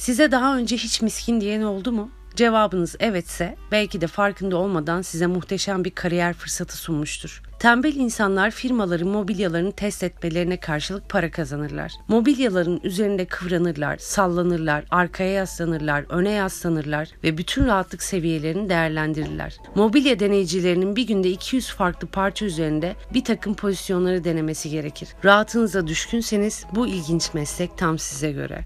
Size daha önce hiç miskin diyen oldu mu? Cevabınız evetse belki de farkında olmadan size muhteşem bir kariyer fırsatı sunmuştur. Tembel insanlar firmaların mobilyalarını test etmelerine karşılık para kazanırlar. Mobilyaların üzerinde kıvranırlar, sallanırlar, arkaya yaslanırlar, öne yaslanırlar ve bütün rahatlık seviyelerini değerlendirirler. Mobilya deneyicilerinin bir günde 200 farklı parça üzerinde bir takım pozisyonları denemesi gerekir. Rahatınıza düşkünseniz bu ilginç meslek tam size göre.